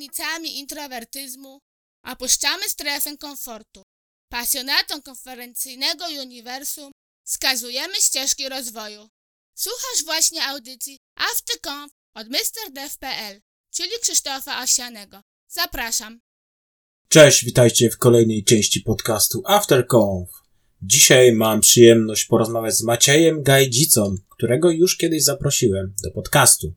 Granicami introwertyzmu opuszczamy strefę komfortu. Pasjonatom konferencyjnego uniwersum wskazujemy ścieżki rozwoju. Słuchasz właśnie audycji AfterConf od MrDev.pl, czyli Krzysztofa Osianego. Zapraszam. Cześć, witajcie w kolejnej części podcastu AfterConf. Dzisiaj mam przyjemność porozmawiać z Maciejem Gajdzicą, którego już kiedyś zaprosiłem do podcastu.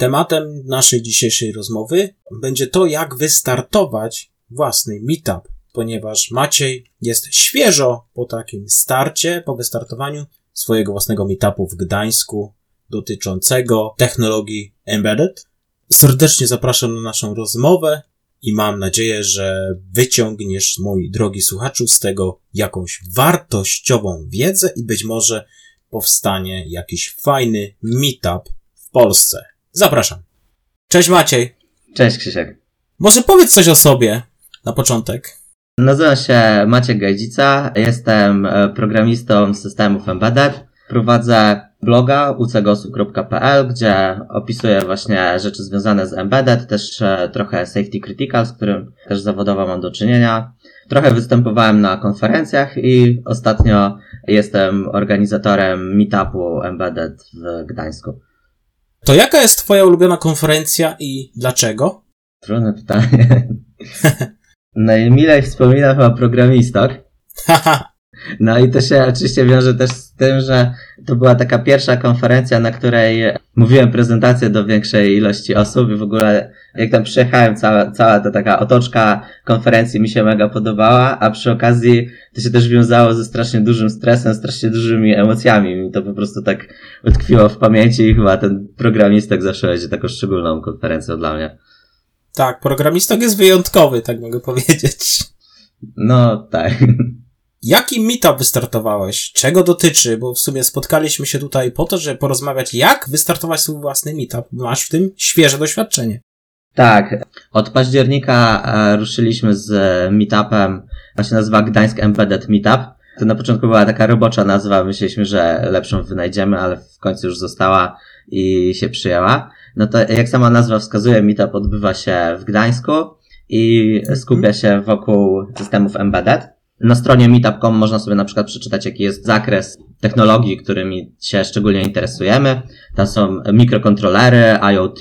Tematem naszej dzisiejszej rozmowy będzie to, jak wystartować własny meetup, ponieważ Maciej jest świeżo po takim starcie, po wystartowaniu swojego własnego meetupu w Gdańsku dotyczącego technologii embedded. Serdecznie zapraszam na naszą rozmowę i mam nadzieję, że wyciągniesz, mój drogi słuchaczu, z tego jakąś wartościową wiedzę i być może powstanie jakiś fajny meetup w Polsce. Zapraszam. Cześć Maciej. Cześć Krzysiek. Może powiedz coś o sobie na początek. Nazywam się Maciek Gajdzica, jestem e, programistą systemów embedded. Prowadzę bloga ucegosu.pl, gdzie opisuję właśnie rzeczy związane z embedded, też e, trochę safety critical, z którym też zawodowo mam do czynienia. Trochę występowałem na konferencjach i ostatnio jestem organizatorem meetupu embedded w Gdańsku. To jaka jest twoja ulubiona konferencja i dlaczego? Trudne pytanie. Najmilej wspominam chyba Programistok. No i to się oczywiście wiąże też z tym, że to była taka pierwsza konferencja, na której mówiłem prezentację do większej ilości osób i w ogóle jak tam przyjechałem, cała, cała ta taka otoczka konferencji mi się mega podobała, a przy okazji to się też wiązało ze strasznie dużym stresem, strasznie dużymi emocjami. Mi to po prostu tak utkwiło w pamięci i chyba ten programistek zawsze będzie taką szczególną konferencją dla mnie. Tak, programistok jest wyjątkowy, tak mogę powiedzieć. No, tak. Jaki meetup wystartowałeś? Czego dotyczy? Bo w sumie spotkaliśmy się tutaj po to, żeby porozmawiać, jak wystartować swój własny meetup. Masz w tym świeże doświadczenie. Tak. Od października e, ruszyliśmy z meetupem, on się nazywa Gdańsk Embedded Meetup. To na początku była taka robocza nazwa, myśleliśmy, że lepszą wynajdziemy, ale w końcu już została i się przyjęła. No to jak sama nazwa wskazuje, meetup odbywa się w Gdańsku i skupia się wokół systemów embedded. Na stronie meetup.com można sobie na przykład przeczytać, jaki jest zakres technologii, którymi się szczególnie interesujemy. Tam są mikrokontrolery, IoT,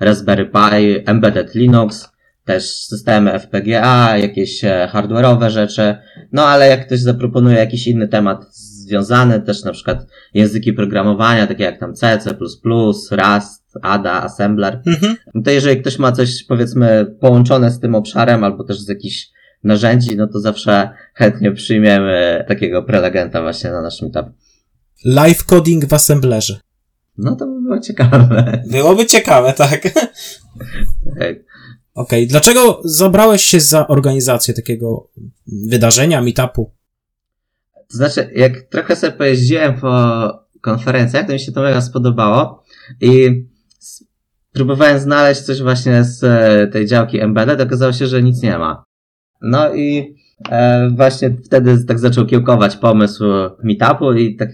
Raspberry Pi, Embedded Linux, też systemy FPGA, jakieś e, hardware'owe rzeczy. No ale jak ktoś zaproponuje jakiś inny temat związany, też na przykład języki programowania, takie jak tam C, C++, Rust, ADA, Assembler, mhm. no to jeżeli ktoś ma coś powiedzmy połączone z tym obszarem albo też z jakichś narzędzi, no to zawsze chętnie przyjmiemy takiego prelegenta właśnie na nasz meetup. Live coding w assemblerze. No to by było ciekawe. Byłoby ciekawe, tak. Okej, okay. dlaczego zabrałeś się za organizację takiego wydarzenia, meetupu? To znaczy, jak trochę sobie pojeździłem po konferencjach, to mi się to mega spodobało i próbowałem znaleźć coś właśnie z tej działki embedded, okazało się, że nic nie ma. No i e, właśnie wtedy tak zaczął kiełkować pomysł meetupu i tak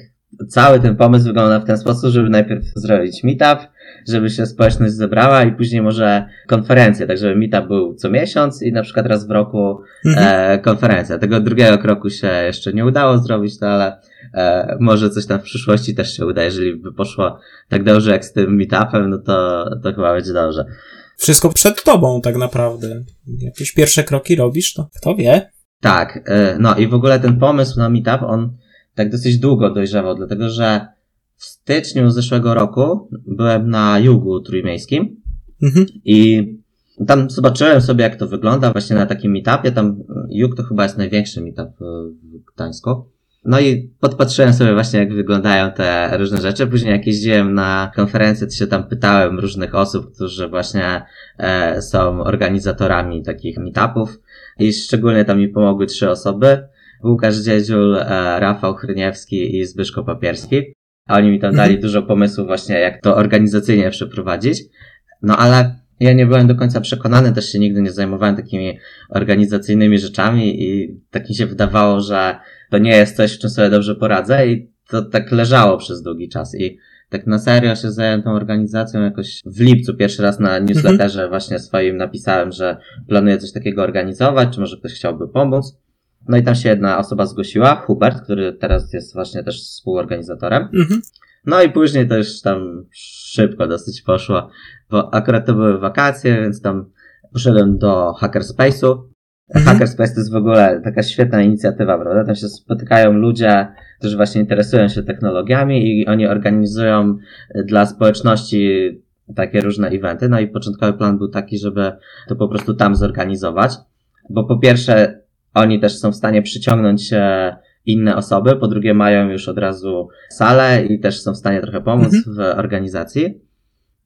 cały ten pomysł wygląda w ten sposób, żeby najpierw zrobić meetup, żeby się społeczność zebrała i później może konferencję, tak żeby meetup był co miesiąc i na przykład raz w roku mhm. e, konferencja. Tego drugiego kroku się jeszcze nie udało zrobić, no ale e, może coś tam w przyszłości też się uda, jeżeli by poszło tak dobrze jak z tym meetupem, no to, to chyba będzie dobrze wszystko przed tobą tak naprawdę. Jakieś pierwsze kroki robisz, to kto wie? Tak, e, no i w ogóle ten pomysł na meetup, on tak dosyć długo dojrzewał, dlatego że w styczniu zeszłego roku byłem na jugu trójmiejskim mhm. i tam zobaczyłem sobie, jak to wygląda właśnie na takim meetupie. Tam jug to chyba jest największy meetup w Gdańsku. No i podpatrzyłem sobie właśnie, jak wyglądają te różne rzeczy. Później jak jeździłem na konferencję, to się tam pytałem różnych osób, którzy właśnie e, są organizatorami takich meetupów. I szczególnie tam mi pomogły trzy osoby. Łukasz Dziedziul, e, Rafał Chryniewski i Zbyszko Papierski. A oni mi tam dali mhm. dużo pomysłów właśnie, jak to organizacyjnie przeprowadzić. No ale ja nie byłem do końca przekonany, też się nigdy nie zajmowałem takimi organizacyjnymi rzeczami i tak mi się wydawało, że to nie jest coś, w czym sobie dobrze poradzę i to tak leżało przez długi czas i tak na serio się zająłem tą organizacją jakoś w lipcu pierwszy raz na newsletterze właśnie swoim napisałem, że planuję coś takiego organizować, czy może ktoś chciałby pomóc. No i tam się jedna osoba zgłosiła, Hubert, który teraz jest właśnie też współorganizatorem. Mhm. No i później to już tam szybko dosyć poszło, bo akurat to były wakacje, więc tam poszedłem do Hackerspace'u. Mhm. Hackerspace to jest w ogóle taka świetna inicjatywa, prawda? Tam się spotykają ludzie, którzy właśnie interesują się technologiami i oni organizują dla społeczności takie różne eventy. No i początkowy plan był taki, żeby to po prostu tam zorganizować, bo po pierwsze oni też są w stanie przyciągnąć e, inne osoby, po drugie mają już od razu salę i też są w stanie trochę pomóc Mhm. w organizacji.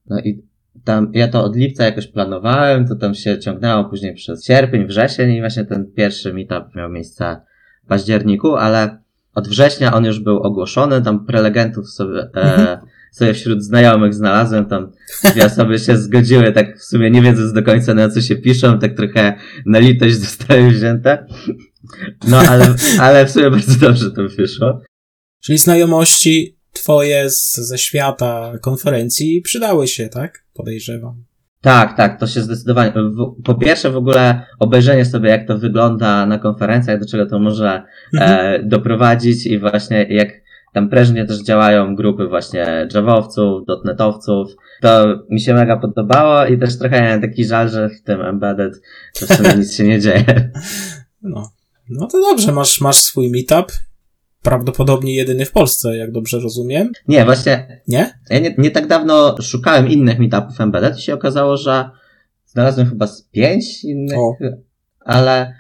No i tam, ja to od lipca jakoś planowałem, to tam się ciągnęło później przez sierpień, wrzesień i właśnie ten pierwszy meetup miał miejsce w październiku, ale od września on już był ogłoszony, tam prelegentów sobie, e, Mhm. sobie wśród znajomych znalazłem, tam dwie osoby się zgodziły, tak w sumie nie wiedząc do końca na co się piszą, tak trochę na litość zostały wzięte. No ale, ale w sumie bardzo dobrze to wyszło. Czyli znajomości twoje z, ze świata konferencji przydały się, tak? Podejrzewam. Tak, tak, to się zdecydowanie. Po pierwsze, w ogóle obejrzenie sobie, jak to wygląda na konferencjach, do czego to może Mhm. e, doprowadzić i właśnie jak tam prężnie też działają grupy właśnie Javowców, dotnetowców. To mi się mega podobało i też trochę miałem taki żal, że w tym embedded to w sumie nic się nie dzieje. No. No to dobrze, masz, masz swój meetup. Prawdopodobnie jedyny w Polsce, jak dobrze rozumiem. Nie, właśnie Nie? ja nie, nie tak dawno szukałem innych meetupów embedded i się okazało, że znalazłem chyba z pięć innych, O. ale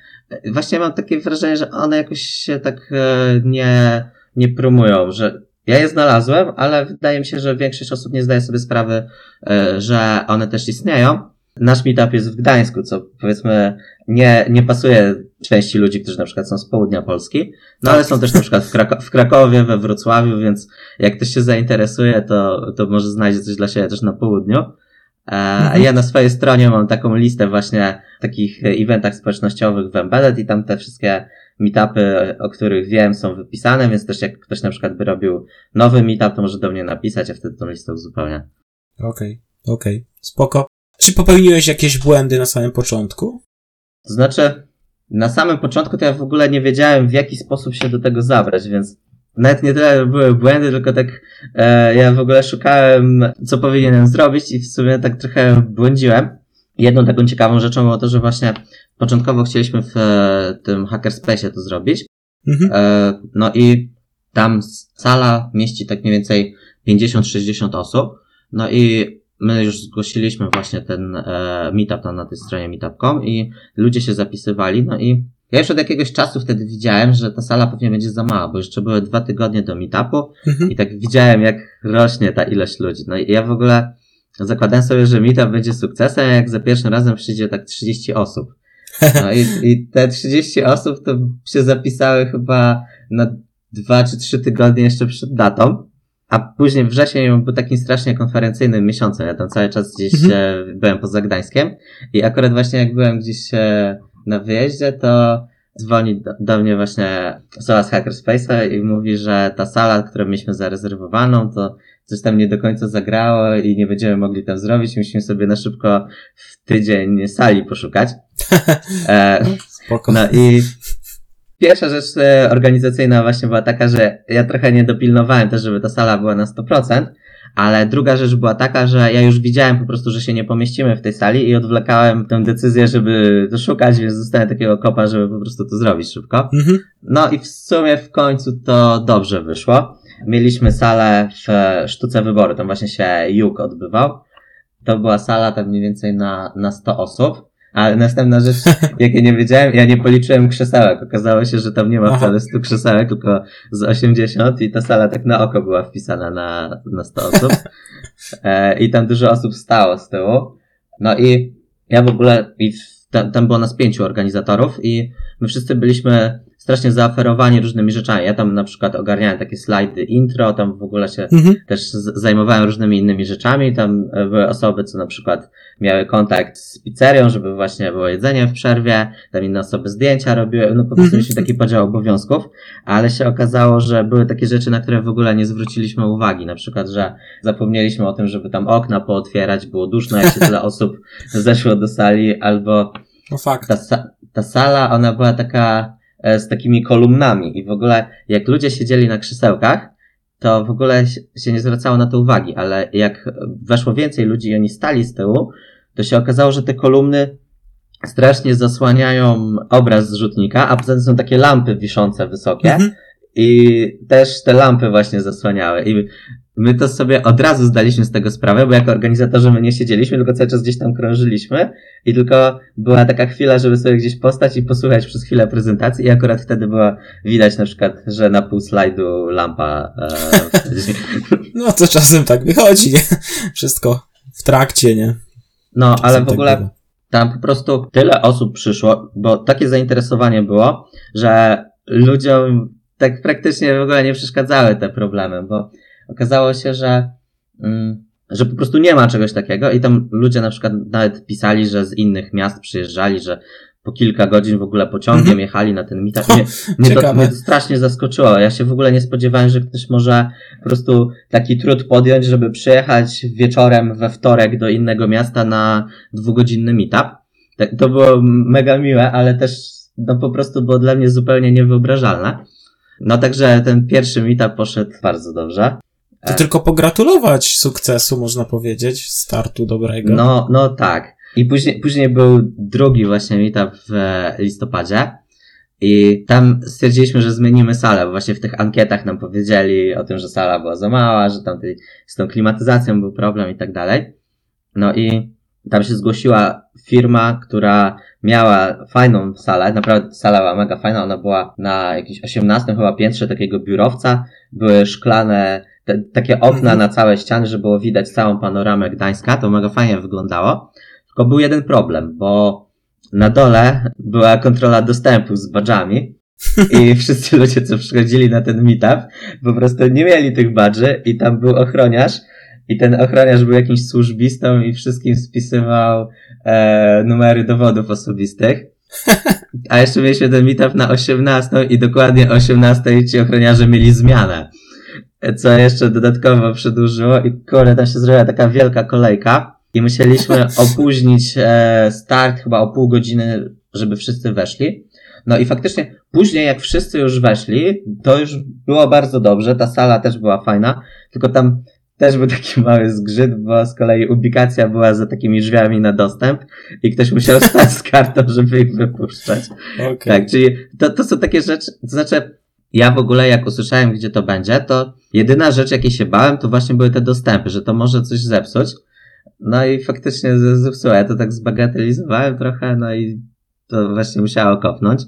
właśnie mam takie wrażenie, że one jakoś się tak e, nie, nie promują, że ja je znalazłem, ale wydaje mi się, że większość osób nie zdaje sobie sprawy, e, że one też istnieją. Nasz meetup jest w Gdańsku, co powiedzmy nie, nie pasuje części ludzi, którzy na przykład są z południa Polski, no ale są też na przykład w, Krako- w Krakowie, we Wrocławiu, więc jak ktoś się zainteresuje, to, to może znajdzie coś dla siebie też na południu. Mhm. ja na swojej stronie mam taką listę właśnie takich eventach społecznościowych w Embedded i tam te wszystkie meetupy, o których wiem, są wypisane, więc też jak ktoś na przykład by robił nowy meetup, to może do mnie napisać, a wtedy tą listę uzupełnię. Okej, okej. Spoko. Czy popełniłeś jakieś błędy na samym początku? To znaczy, na samym początku to ja w ogóle nie wiedziałem, w jaki sposób się do tego zabrać, więc nawet nie tyle były błędy, tylko tak e, ja w ogóle szukałem, co powinienem zrobić i w sumie tak trochę błądziłem. Jedną taką ciekawą rzeczą było to, że właśnie początkowo chcieliśmy w e, tym hackerspace to zrobić, Mhm. E, No i tam sala mieści tak mniej więcej 50-60 osób. No i my już zgłosiliśmy właśnie ten e, meetup tam na tej stronie meetup.com i ludzie się zapisywali. No i ja już od jakiegoś czasu wtedy widziałem, że ta sala pewnie będzie za mała, bo jeszcze były dwa tygodnie do meetupu Mhm. i tak widziałem, jak rośnie ta ilość ludzi. No i ja w ogóle zakładałem sobie, że meetup będzie sukcesem, jak za pierwszym razem przyjdzie tak 30 osób. No i, i te 30 osób to się zapisały chyba na dwa czy trzy tygodnie jeszcze przed datą. A później wrzesień był takim strasznie konferencyjnym miesiącem. Ja tam cały czas gdzieś Mhm. e, byłem poza Gdańskiem. I akurat właśnie jak byłem gdzieś e, na wyjeździe, to dzwoni do, do mnie właśnie osoba z Hackerspace'a i mówi, że ta sala, którą mieliśmy zarezerwowaną, to coś tam nie do końca zagrało i nie będziemy mogli tam zrobić. Musimy sobie na szybko w tydzień sali poszukać. E, Spoko. no i pierwsza rzecz e, organizacyjna właśnie była taka, że ja trochę nie dopilnowałem też, żeby ta sala była na 100%, ale druga rzecz była taka, że ja już widziałem po prostu, że się nie pomieścimy w tej sali i odwlekałem tę decyzję, żeby to szukać, więc dostałem takiego kopa, żeby po prostu to zrobić szybko. Mhm. No i w sumie w końcu to dobrze wyszło. Mieliśmy salę w Sztuce Wyboru, tam właśnie się juk odbywał. To była sala tam mniej więcej na, na 100 osób. Ale następna rzecz, jakiej nie wiedziałem, ja nie policzyłem krzesełek. Okazało się, że tam nie ma wcale 100 krzesełek, tylko z 80 i ta sala tak na oko była wpisana na, na 100 osób. E, I tam dużo osób stało z tyłu. No i ja w ogóle, i tam, tam było nas pięciu organizatorów i my wszyscy byliśmy strasznie zaoferowani różnymi rzeczami. Ja tam na przykład ogarniałem takie slajdy intro, tam w ogóle się Mhm. też zajmowałem różnymi innymi rzeczami. Tam e, były osoby, co na przykład miały kontakt z pizzerią, żeby właśnie było jedzenie w przerwie, tam inne osoby zdjęcia robiły, no po prostu Mhm. mieliśmy taki podział obowiązków, ale się okazało, że były takie rzeczy, na które w ogóle nie zwróciliśmy uwagi. Na przykład, że zapomnieliśmy o tym, żeby tam okna pootwierać, było duszno, jak się tyle osób zeszło do sali, albo No fakt. ta, ta sala, ona była taka z takimi kolumnami i w ogóle jak ludzie siedzieli na krzesełkach, to w ogóle się- nie zwracało na to uwagi, ale jak weszło więcej ludzi i oni stali z tyłu, to się okazało, że te kolumny strasznie zasłaniają obraz z rzutnika, a poza tym są takie lampy wiszące wysokie Mhm. i też te lampy właśnie zasłaniały. I my to sobie od razu zdaliśmy z tego sprawę, bo jako organizatorzy my nie siedzieliśmy, tylko cały czas gdzieś tam krążyliśmy i tylko była taka chwila, żeby sobie gdzieś postać i posłuchać przez chwilę prezentacji i akurat wtedy było widać na przykład, że na pół slajdu lampa e. No to czasem tak wychodzi, nie? Wszystko w trakcie, nie? No, ale Czasem w tak ogóle bywa. tam po prostu tyle osób przyszło, bo takie zainteresowanie było, że ludziom tak praktycznie w ogóle nie przeszkadzały te problemy, bo okazało się, że, mm, że po prostu nie ma czegoś takiego i tam ludzie na przykład nawet pisali, że z innych miast przyjeżdżali, że po kilka godzin w ogóle pociągiem Mhm. jechali na ten meetup. Mnie, mnie, to, mnie to strasznie zaskoczyło. Ja się w ogóle nie spodziewałem, że ktoś może po prostu taki trud podjąć, żeby przyjechać wieczorem we wtorek do innego miasta na dwugodzinny meetup. Tak, To było mega miłe, ale też no po prostu było dla mnie zupełnie niewyobrażalne. No także ten pierwszy meetup poszedł bardzo dobrze. To tylko pogratulować sukcesu, można powiedzieć, startu dobrego. No, no tak. I później, później był drugi właśnie meetup w listopadzie. I tam stwierdziliśmy, że zmienimy salę, bo właśnie w tych ankietach nam powiedzieli o tym, że sala była za mała, że tam tej, z tą klimatyzacją był problem i tak dalej. No i tam się zgłosiła firma, która miała fajną salę, naprawdę sala była mega fajna, ona była na jakimś 18 chyba piętrze takiego biurowca, były szklane, te, takie okna Mhm. na całe ściany, że było widać całą panoramę Gdańska, to mega fajnie wyglądało. Tylko był jeden problem, bo na dole była kontrola dostępu z badżami i wszyscy ludzie, co przychodzili na ten meetup, po prostu nie mieli tych badży i tam był ochroniarz i ten ochroniarz był jakimś służbistą i wszystkim spisywał e, numery dowodów osobistych. A jeszcze mieliśmy ten meetup na 18 i dokładnie o 18 ci ochroniarze mieli zmianę. Co jeszcze dodatkowo przedłużyło i kurde, tam się zrobiła taka wielka kolejka i musieliśmy opóźnić e, start chyba o pół godziny, żeby wszyscy weszli. No i faktycznie później jak wszyscy już weszli, to już było bardzo dobrze, ta sala też była fajna, tylko tam też był taki mały zgrzyt, bo z kolei ubikacja była za takimi drzwiami na dostęp i ktoś musiał stać z kartą, żeby ich wypuszczać. Okej. Tak, czyli to, to są takie rzeczy, to znaczy ja w ogóle jak usłyszałem, gdzie to będzie, to jedyna rzecz, jakiej się bałem, to właśnie były te dostępy, że to może coś zepsuć. No i faktycznie zepsuło. Ja to tak zbagatelizowałem trochę, no i to właśnie musiało kopnąć.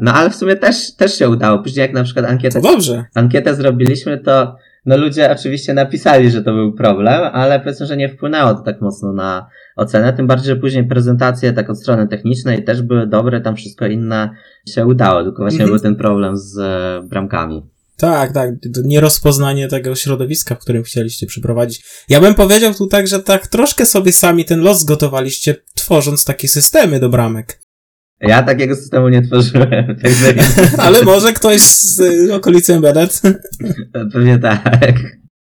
No ale w sumie też, też się udało. Później jak na przykład ankietę, To dobrze. ankietę zrobiliśmy, to no ludzie oczywiście napisali, że to był problem, ale powiedzmy, że nie wpłynęło to tak mocno na ocenę. Tym bardziej, że później prezentacje tak od strony technicznej też były dobre, tam wszystko inne się udało, tylko właśnie był ten problem z e, bramkami. Tak, tak. Nierozpoznanie tego środowiska, w którym chcieliście przeprowadzić. Ja bym powiedział tu tak, że tak troszkę sobie sami ten los zgotowaliście, tworząc takie systemy do bramek. Ja takiego systemu nie tworzyłem, także Ale może ktoś z okolicy Embedded? pewnie tak.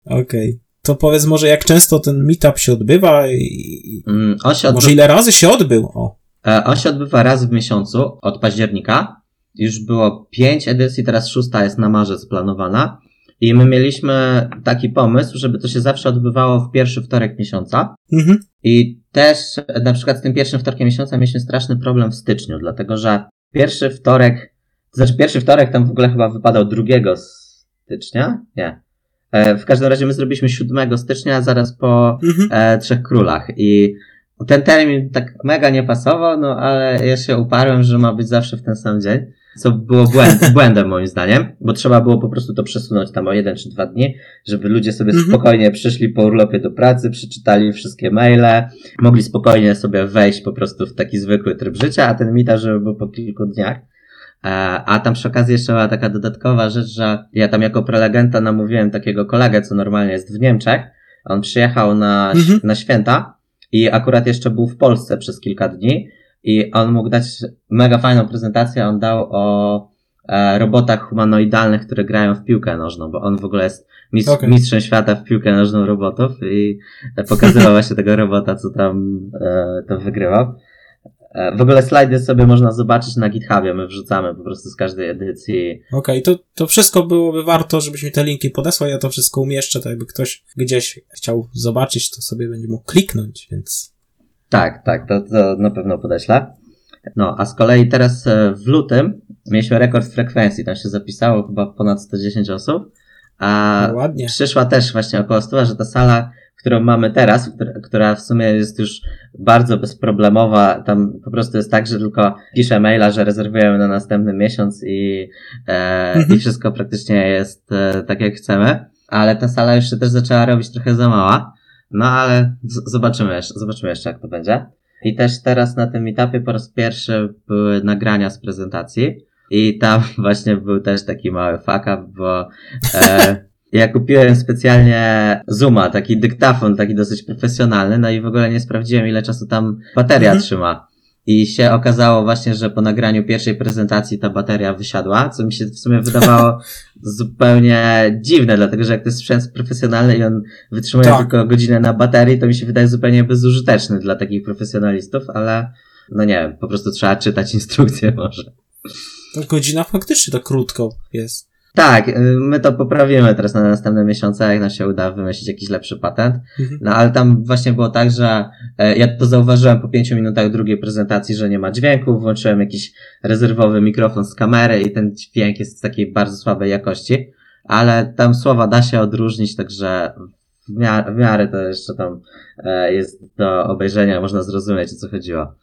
Okej. To powiedz może, jak często ten meetup się odbywa i Mm, się, może odby- ile razy się odbył? O. e, on się odbywa raz w miesiącu od października. Już było pięć edycji, teraz szósta jest na marzec planowana. I my mieliśmy taki pomysł, żeby to się zawsze odbywało w pierwszy wtorek miesiąca. Mhm. I też na przykład z tym pierwszym wtorkiem miesiąca mieliśmy straszny problem w styczniu, dlatego że pierwszy wtorek, to znaczy pierwszy wtorek tam w ogóle chyba wypadał 2 stycznia? Nie. E, W każdym razie my zrobiliśmy 7 stycznia, zaraz po Mhm. e, Trzech Królach i ten termin tak mega nie pasował, no ale ja się uparłem, że ma być zawsze w ten sam dzień, co było błęd, błędem moim zdaniem, bo trzeba było po prostu to przesunąć tam o jeden czy dwa dni, żeby ludzie sobie Mhm. spokojnie przyszli po urlopie do pracy, przeczytali wszystkie maile, mogli spokojnie sobie wejść po prostu w taki zwykły tryb życia, a ten mita, żeby był po kilku dniach. E, a tam przy okazji jeszcze była taka dodatkowa rzecz, że ja tam jako prelegenta namówiłem takiego kolegę, co normalnie jest w Niemczech. On przyjechał na, Mhm. na święta i akurat jeszcze był w Polsce przez kilka dni i on mógł dać mega fajną prezentację. On dał o e, robotach humanoidalnych, które grają w piłkę nożną, bo on w ogóle jest mistrz, Okej. mistrzem świata w piłkę nożną robotów i pokazywał właśnie tego robota, co tam e, to wygrywał. E, W ogóle slajdy sobie można zobaczyć na GitHubie, my wrzucamy po prostu z każdej edycji. Okej, to, to wszystko byłoby warto, żebyś mi te linki podesłał, ja to wszystko umieszczę, tak jakby ktoś gdzieś chciał zobaczyć, to sobie będzie mógł kliknąć, więc... Tak, tak, to, to na pewno podeślę. No, a z kolei teraz e, w lutym mieliśmy rekord frekwencji, tam się zapisało chyba ponad 110 osób, a No, ładnie. przyszła też właśnie około 100, że ta sala, którą mamy teraz, która, która w sumie jest już bardzo bezproblemowa, tam po prostu jest tak, że tylko piszę maila, że rezerwujemy na następny miesiąc i, e, Mhm. i wszystko praktycznie jest e, tak jak chcemy, ale ta sala już się też zaczęła robić trochę za mała, no ale zobaczymy jeszcze, zobaczymy jeszcze jak to będzie. I też teraz na tym etapie po raz pierwszy były nagrania z prezentacji i tam właśnie był też taki mały fuck up, bo e, ja kupiłem specjalnie Zooma, taki dyktafon, taki dosyć profesjonalny, no i w ogóle nie sprawdziłem ile czasu tam bateria Mhm. trzyma. I się okazało właśnie, że po nagraniu pierwszej prezentacji ta bateria wysiadła, co mi się w sumie wydawało zupełnie dziwne, dlatego że jak to jest sprzęt profesjonalny i on wytrzymuje Tak. tylko godzinę na baterii, to mi się wydaje zupełnie bezużyteczny dla takich profesjonalistów, ale no nie wiem, po prostu trzeba czytać instrukcje może. To godzina faktycznie to krótko jest. Tak, y, my to poprawimy teraz na następne miesiące, jak nam się uda wymyślić jakiś lepszy patent. Mhm. No ale tam właśnie było tak, że e, ja to zauważyłem po pięciu minutach drugiej prezentacji, że nie ma dźwięku, włączyłem jakiś rezerwowy mikrofon z kamery i ten dźwięk jest z takiej bardzo słabej jakości, ale tam słowa da się odróżnić, także w miarę, w miarę to jeszcze tam e, jest do obejrzenia, można zrozumieć o co chodziło.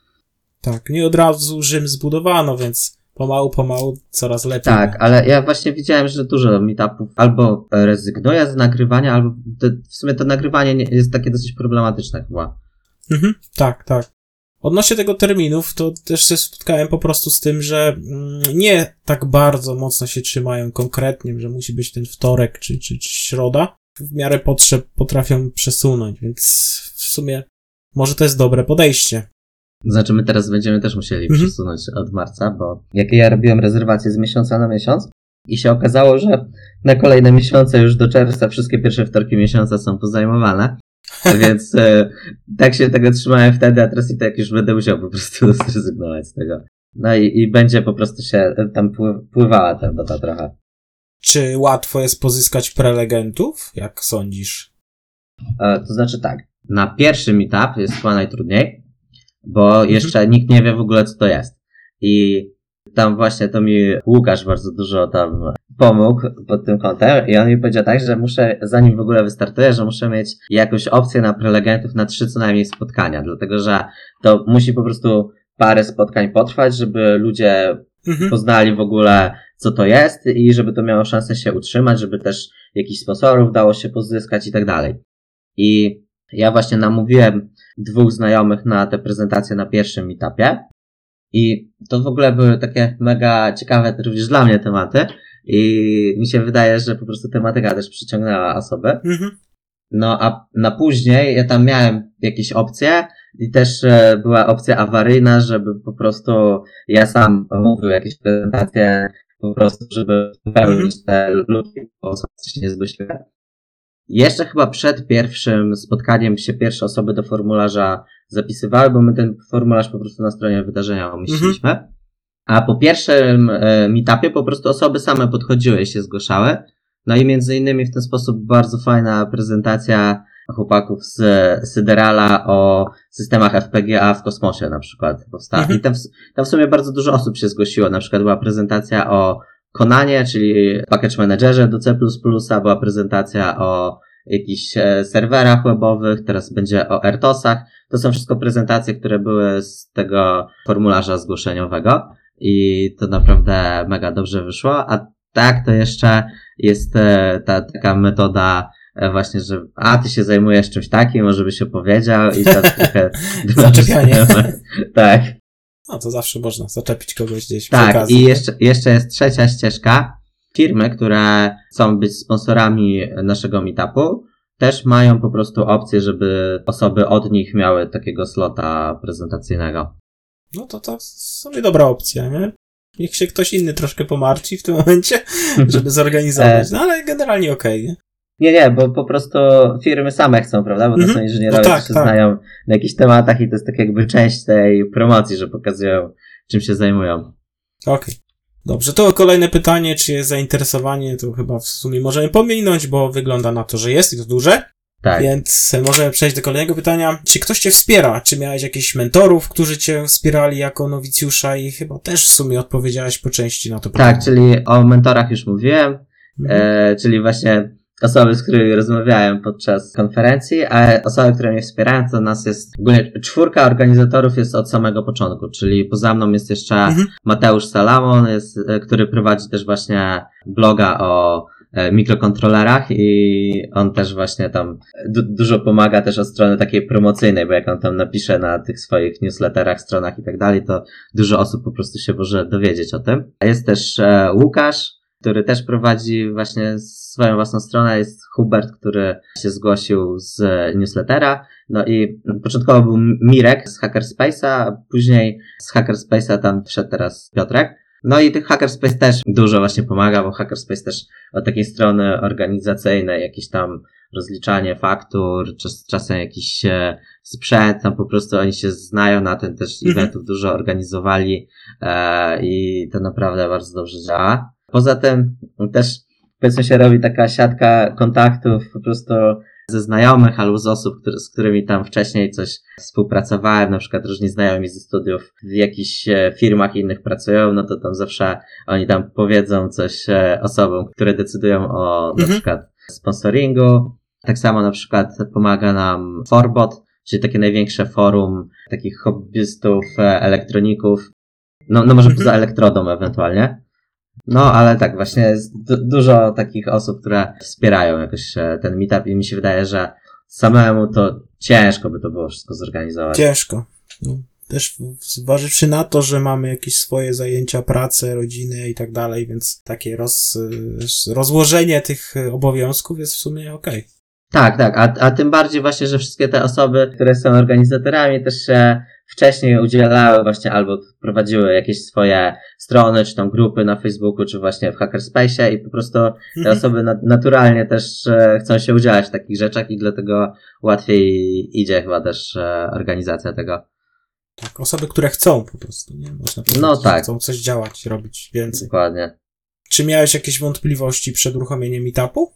Tak, nie od razu Rzym zbudowano, więc pomału, pomału coraz lepiej. Tak, ale ja właśnie widziałem, że dużo meetupów albo rezygnuje z nagrywania, albo to, w sumie to nagrywanie nie, jest takie dosyć problematyczne chyba. Mhm, tak, tak. Odnośnie tego terminów, to też się spotkałem po prostu z tym, że mm, nie tak bardzo mocno się trzymają konkretnie, że musi być ten wtorek czy, czy, czy środa. W miarę potrzeb potrafią przesunąć, więc w sumie może to jest dobre podejście. Znaczy my teraz będziemy też musieli Mhm. przesunąć od marca, bo jak ja robiłem rezerwację z miesiąca na miesiąc i się okazało, że na kolejne miesiące już do czerwca wszystkie pierwsze wtorki miesiąca są pozajmowane. Więc e, tak się tego trzymałem wtedy, a teraz i tak już będę musiał po prostu zrezygnować z tego. No i, i będzie po prostu się e, tam pły- pływała ta data trochę. Czy łatwo jest pozyskać prelegentów? Jak sądzisz? E, to znaczy tak, na pierwszy meetup jest chyba najtrudniej, bo jeszcze nikt nie wie w ogóle co to jest. I tam właśnie to mi Łukasz bardzo dużo tam pomógł pod tym kątem i on mi powiedział tak, że muszę, zanim w ogóle wystartuję, że muszę mieć jakąś opcję na prelegentów na trzy co najmniej spotkania, dlatego że to musi po prostu parę spotkań potrwać, żeby ludzie Mhm. poznali w ogóle, co to jest i żeby to miało szansę się utrzymać, żeby też jakichś sponsorów dało się pozyskać i tak dalej. I ja właśnie namówiłem dwóch znajomych na tę prezentację na pierwszym etapie i to w ogóle były takie mega ciekawe również dla mnie tematy i mi się wydaje, że po prostu tematyka też przyciągnęła osoby. Mhm. No a na później ja tam miałem jakieś opcje i też e, była opcja awaryjna, żeby po prostu ja sam mówił jakieś prezentacje, po prostu, żeby wypełnić te luki, bo się nie zgłosiły. Jeszcze chyba przed pierwszym spotkaniem się pierwsze osoby do formularza zapisywały, bo my ten formularz po prostu na stronie wydarzenia umieściliśmy. A po pierwszym e, meetupie po prostu osoby same podchodziły i się zgłaszały. No i między innymi w ten sposób bardzo fajna prezentacja chłopaków z Syderala o systemach FPGA w kosmosie na przykład powstała. Mhm. I tam, w- tam w sumie bardzo dużo osób się zgłosiło. Na przykład była prezentacja o Konanie, czyli package managerze do C++, była prezentacja o jakichś e, serwerach webowych, teraz będzie o RTOSach. To są wszystko prezentacje, które były z tego formularza zgłoszeniowego i to naprawdę mega dobrze wyszło. A tak to jeszcze jest e, ta taka metoda e, właśnie, że a ty się zajmujesz czymś takim, może byś opowiedział i to trochę Zaczepianie. tak. No to zawsze można zaczepić kogoś gdzieś Tak, i jeszcze, jeszcze jest trzecia ścieżka. Firmy, które chcą być sponsorami naszego meetupu, też mają po prostu opcję, żeby osoby od nich miały takiego slota prezentacyjnego. No to to w sumie dobra opcja, nie? Niech się ktoś inny troszkę pomartwi w tym momencie, żeby zorganizować. No ale generalnie okej, nie? Nie, nie, bo po prostu firmy same chcą, prawda? Bo to Mhm. są inżynierowie, No tak, którzy tak. znają na jakichś tematach i to jest tak jakby część tej promocji, że pokazują, czym się zajmują. Okej. Dobrze, to kolejne pytanie, czy jest zainteresowanie, to chyba w sumie możemy pominąć, bo wygląda na to, że jest i to duże. Tak. Więc możemy przejść do kolejnego pytania. Czy ktoś cię wspiera? Czy miałeś jakichś mentorów, którzy cię wspierali jako nowicjusza i chyba też w sumie odpowiedziałeś po części na to pytanie. Tak, czyli o mentorach już mówiłem, Mhm. e, czyli właśnie osoby, z którymi rozmawiałem podczas konferencji, a osoby, które mnie wspierają, to nas jest ogólnie czwórka organizatorów jest od samego początku, czyli poza mną jest jeszcze Mhm. Mateusz Salamon, jest, e, który prowadzi też właśnie bloga o e, mikrokontrolerach i on też właśnie tam du- dużo pomaga też od strony takiej promocyjnej, bo jak on tam napisze na tych swoich newsletterach, stronach i tak dalej, to dużo osób po prostu się może dowiedzieć o tym. Jest też e, Łukasz, który też prowadzi właśnie swoją własną stronę, jest Hubert, który się zgłosił z newslettera, no i początkowo był Mirek z Hackerspace'a, a później z Hackerspace'a tam wszedł teraz Piotrek. No i tych Hackerspace też dużo właśnie pomaga, bo Hackerspace też od takiej strony organizacyjnej, jakieś tam rozliczanie faktur, czas, czasem jakiś e, sprzęt, tam po prostu oni się znają na tym, też Mhm. eventów dużo organizowali e, i to naprawdę bardzo dobrze działa. Poza tym też powiedzmy się robi taka siatka kontaktów po prostu ze znajomych albo z osób, które, z którymi tam wcześniej coś współpracowałem, na przykład różni znajomi ze studiów w jakichś e, firmach innych pracują, no to tam zawsze oni tam powiedzą coś e, osobom, które decydują o na Mhm. przykład sponsoringu. Tak samo na przykład pomaga nam Forbot, czyli takie największe forum takich hobbystów, e, elektroników. No, no może Mhm. poza elektrodą ewentualnie. No, ale tak, właśnie jest du- dużo takich osób, które wspierają jakoś e, ten meetup i mi się wydaje, że samemu to ciężko by to było wszystko zorganizować. Ciężko. No, też zważywszy na to, że mamy jakieś swoje zajęcia, pracę, rodziny i tak dalej, więc takie roz, rozłożenie tych obowiązków jest w sumie okej. Tak, tak, a, a tym bardziej właśnie, że wszystkie te osoby, które są organizatorami też się wcześniej udzielały właśnie albo prowadziły jakieś swoje strony, czy tam grupy na Facebooku, czy właśnie w Hackerspace i po prostu te Mhm. osoby na, naturalnie też e, chcą się udzielać w takich rzeczach i dlatego łatwiej idzie chyba też e, organizacja tego. Tak, osoby, które chcą po prostu, nie? Można powiedzieć, No tak. chcą coś działać, robić więcej. Dokładnie. Czy miałeś jakieś wątpliwości przed uruchomieniem meetupu?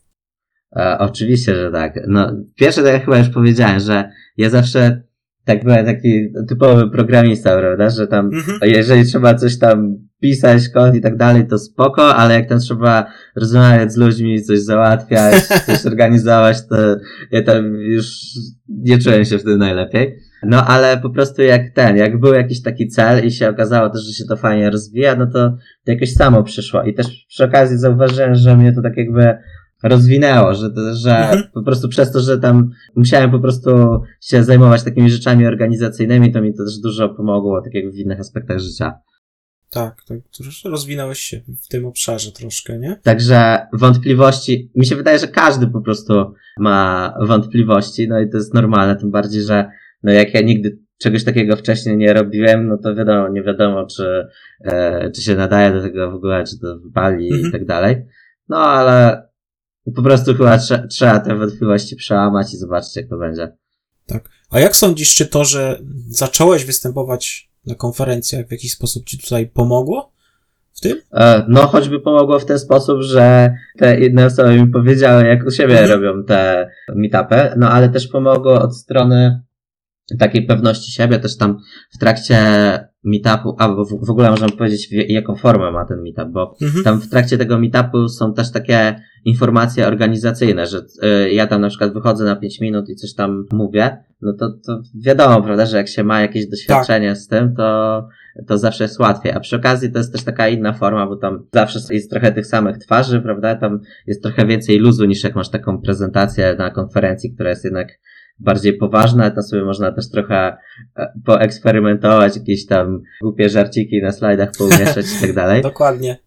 E, oczywiście, że tak. No, pierwsze to ja chyba już powiedziałem, że ja zawsze tak byłem taki typowy programista, prawda, że tam Mhm. jeżeli trzeba coś tam pisać, kod i tak dalej, to spoko, ale jak tam trzeba rozmawiać z ludźmi, coś załatwiać, coś organizować, to ja tam już nie czułem się wtedy najlepiej. No ale po prostu jak ten, jak był jakiś taki cel i się okazało też, że się to fajnie rozwija, no to, to jakoś samo przyszło. I też przy okazji zauważyłem, że mnie to tak jakby rozwinęło, że, że Mhm. po prostu przez to, że tam musiałem po prostu się zajmować takimi rzeczami organizacyjnymi, to mi to też dużo pomogło, tak jak w innych aspektach życia. Tak, tak. Zresztą rozwinąłeś się w tym obszarze troszkę, nie? Także wątpliwości, mi się wydaje, że każdy po prostu ma wątpliwości, no i to jest normalne, tym bardziej, że no jak ja nigdy czegoś takiego wcześniej nie robiłem, no to wiadomo, nie wiadomo, czy, e, czy się nadaje do tego w ogóle, czy to wypali Mhm. i tak dalej. No ale po prostu chyba trze- trzeba te wątpliwości przełamać i zobaczyć, jak to będzie. Tak. A jak sądzisz, czy to, że zacząłeś występować na konferencjach w jakiś sposób ci tutaj pomogło w tym? E, No, choćby pomogło w ten sposób, że te inne osoby mi powiedziały, jak u siebie Mhm. robią te meetupy, no ale też pomogło od strony takiej pewności siebie, też tam w trakcie meetupu, albo w, w ogóle możemy powiedzieć, jaką formę ma ten meetup, bo Mhm. tam w trakcie tego meetupu są też takie informacje organizacyjne, że y, ja tam na przykład wychodzę na 5 minut i coś tam mówię, no to, to wiadomo, prawda, że jak się ma jakieś doświadczenie z tym, to, to zawsze jest łatwiej. A przy okazji to jest też taka inna forma, bo tam zawsze jest trochę tych samych twarzy, prawda, tam jest trochę więcej luzu niż jak masz taką prezentację na konferencji, która jest jednak bardziej poważne, tam sobie można też trochę e, poeksperymentować, jakieś tam głupie żarciki na slajdach poumieszać i tak dalej. Dokładnie.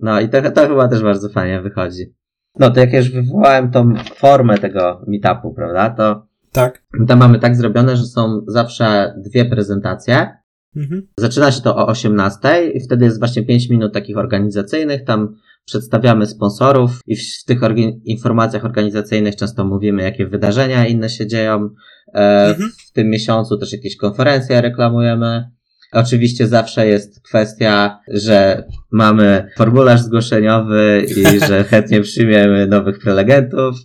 No i to, to chyba też bardzo fajnie wychodzi. No to jak już wywołałem tą formę tego meetupu, prawda, to Tak. tam mamy tak zrobione, że są zawsze dwie prezentacje. Mhm. Zaczyna się to o 18 i wtedy jest właśnie 5 minut takich organizacyjnych, tam przedstawiamy sponsorów i w, tych orgi- informacjach organizacyjnych często mówimy, jakie wydarzenia inne się dzieją. E, Mhm. W tym miesiącu też jakieś konferencje reklamujemy. Oczywiście zawsze jest kwestia, że mamy formularz zgłoszeniowy i że chętnie przyjmiemy nowych prelegentów.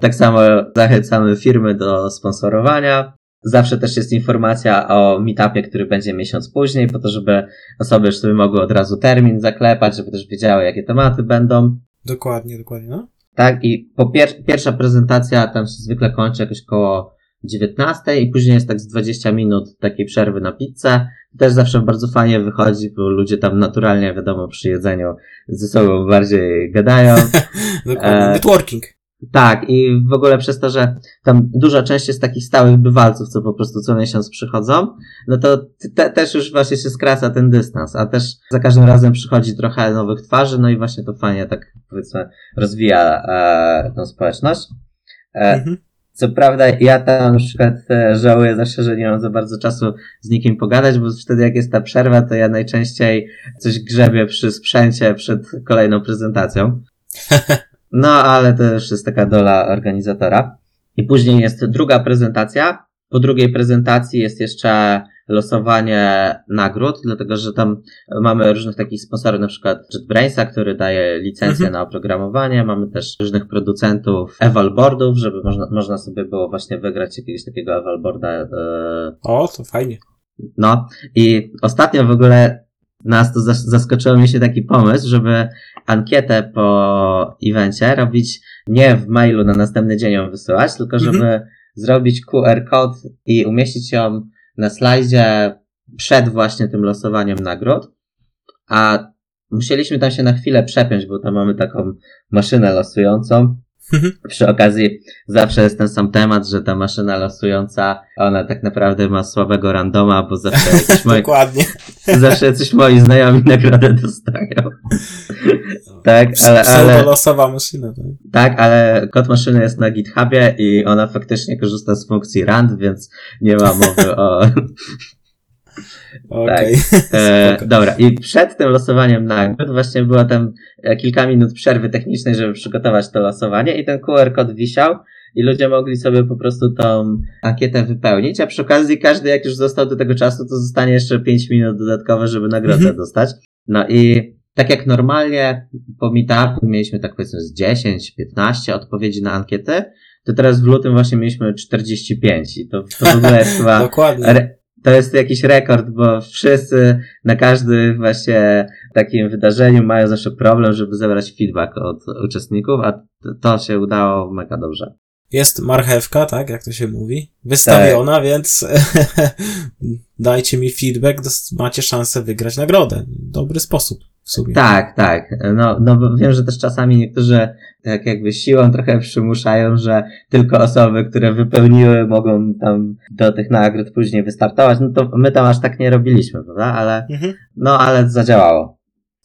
Tak samo zachęcamy firmy do sponsorowania. Zawsze też jest informacja o meetupie, który będzie miesiąc później, po to, żeby osoby już sobie mogły od razu termin zaklepać, żeby też wiedziały, jakie tematy będą. Dokładnie, dokładnie, no. Tak, i po pier- pierwsza prezentacja tam się zwykle kończy jakoś koło 19 i później jest tak z 20 minut takiej przerwy na pizzę. Też zawsze bardzo fajnie wychodzi, bo ludzie tam naturalnie, wiadomo, przy jedzeniu ze sobą bardziej gadają. Dokładnie. E, Networking. Tak, i w ogóle przez to, że tam duża część jest takich stałych bywalców, co po prostu co miesiąc przychodzą, no to te, też już właśnie się skraca ten dystans, a też za każdym razem przychodzi trochę nowych twarzy, no i właśnie to fajnie tak powiedzmy rozwija e, tą społeczność. E, Mhm. co prawda ja tam na przykład e, żałuję zawsze, że nie mam za bardzo czasu z nikim pogadać, bo wtedy jak jest ta przerwa, to ja najczęściej coś grzebię przy sprzęcie przed kolejną prezentacją. No, ale to już jest taka dola organizatora. I później jest druga prezentacja. Po drugiej prezentacji jest jeszcze losowanie nagród, dlatego że tam mamy różnych takich sponsorów, na przykład JetBrainsa, który daje licencję Mhm. na oprogramowanie. Mamy też różnych producentów evalboardów, żeby można, można sobie było właśnie wygrać jakiegoś takiego evalboarda e, O, to fajnie. no i ostatnio w ogóle nas to zas- zaskoczyło mi się taki pomysł, żeby ankietę po evencie robić nie w mailu na następny dzień ją wysyłać, tylko żeby Mhm. zrobić QR kod i umieścić ją na slajdzie przed właśnie tym losowaniem nagród. A musieliśmy tam się na chwilę przepiąć, bo tam mamy taką maszynę losującą. Mhm. Przy okazji zawsze jest ten sam temat, że ta maszyna losująca, ona tak naprawdę ma słabego randoma, bo zawsze jakieś moi, Dokładnie. zawsze jacyś moi znajomi nagrodę dostają. Tak, ale, ale, Pseudolosowa maszyna. Tak? tak, ale kod maszyny jest na GitHubie i ona faktycznie korzysta z funkcji rand, więc nie ma mowy o, Okej. E, Spoko. dobra, i przed tym losowaniem nagród właśnie było tam e, kilka minut przerwy technicznej, żeby przygotować to losowanie i ten QR kod wisiał i ludzie mogli sobie po prostu tą ankietę wypełnić, a przy okazji każdy jak już został do tego czasu, to zostanie jeszcze 5 minut dodatkowe, żeby nagrodę Mhm. dostać. No i tak jak normalnie po meetupu mieliśmy tak powiedzmy z 10-15 odpowiedzi na ankiety, to teraz w lutym właśnie mieliśmy 45 i to, to w ogóle jest chyba Dokładnie. To jest jakiś rekord, bo wszyscy na każdym właśnie takim wydarzeniu mają zawsze problem, żeby zebrać feedback od uczestników, a to się udało mega dobrze. Jest marchewka, tak, jak to się mówi, wystawiona, Tak. więc dajcie mi feedback, macie szansę wygrać nagrodę. Dobry sposób w sumie. Tak, tak. No, no wiem, że też czasami niektórzy tak jakby siłą trochę przymuszają, że tylko osoby, które wypełniły mogą tam do tych nagród później wystartować. No to my tam aż tak nie robiliśmy, prawda? Ale, Mhm. no ale zadziałało.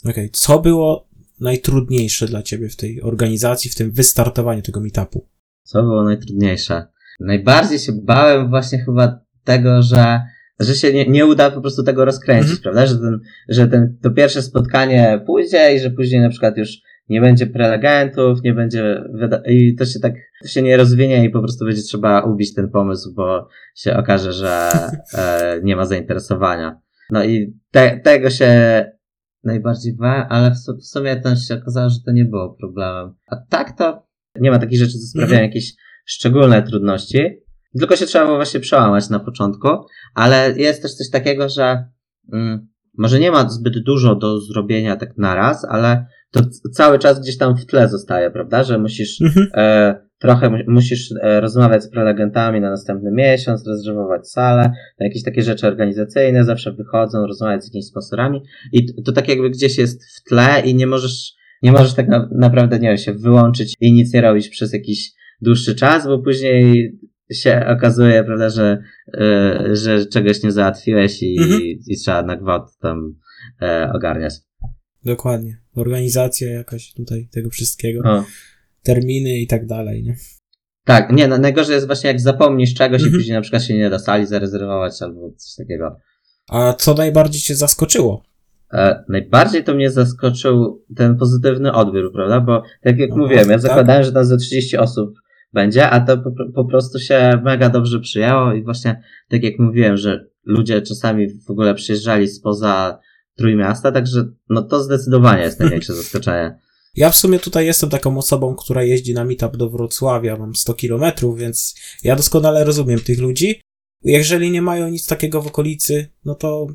Okej, co było najtrudniejsze dla ciebie w tej organizacji, w tym wystartowaniu tego meetupu? Co było najtrudniejsze? Najbardziej się bałem właśnie chyba tego, że, że się nie, nie uda po prostu tego rozkręcić, Mhm. prawda? Że, ten, że ten, to pierwsze spotkanie pójdzie i że później na przykład już nie będzie prelegentów, nie będzie, wyda- i to się tak, to się nie rozwinie i po prostu będzie trzeba ubić ten pomysł, bo się okaże, że e, nie ma zainteresowania. No i te, tego się najbardziej bałem, ale w, w sumie to się okazało, że to nie było problemem. A tak to nie ma takich rzeczy, co sprawiają Mhm. jakieś szczególne trudności. Tylko się trzeba było właśnie przełamać na początku, ale jest też coś takiego, że mm, może nie ma zbyt dużo do zrobienia tak naraz, ale to cały czas gdzieś tam w tle zostaje, prawda? Że musisz Mhm. e, trochę mu- musisz e, rozmawiać z prelegentami na następny miesiąc, rezerwować salę, jakieś takie rzeczy organizacyjne zawsze wychodzą, rozmawiać z jakimiś sponsorami i to, to tak jakby gdzieś jest w tle i nie możesz, nie możesz tak na, naprawdę, nie wiem, się wyłączyć i nic nie robić przez jakiś dłuższy czas, bo później się okazuje, prawda, że, e, że czegoś nie załatwiłeś i, Mhm. i trzeba na gwałt tam e, ogarniać. Dokładnie. Organizacja jakaś tutaj tego wszystkiego. O. Terminy i tak dalej, nie? Tak, nie, no, najgorzej jest właśnie jak zapomnisz czegoś Mhm. i później na przykład się nie da sali zarezerwować albo coś takiego. A co najbardziej cię zaskoczyło? E, najbardziej to mnie zaskoczył ten pozytywny odbiór, prawda? Bo tak jak Aha, mówiłem, ja tak. zakładałem, że tam ze 30 osób będzie, a to po, po prostu się mega dobrze przyjęło i właśnie tak jak mówiłem, że ludzie czasami w ogóle przyjeżdżali spoza Trójmiasta, także no to zdecydowanie jest największe zaskoczenie. Ja w sumie tutaj jestem taką osobą, która jeździ na meetup do Wrocławia, mam 100 kilometrów, więc ja doskonale rozumiem tych ludzi. Jeżeli nie mają nic takiego w okolicy, no to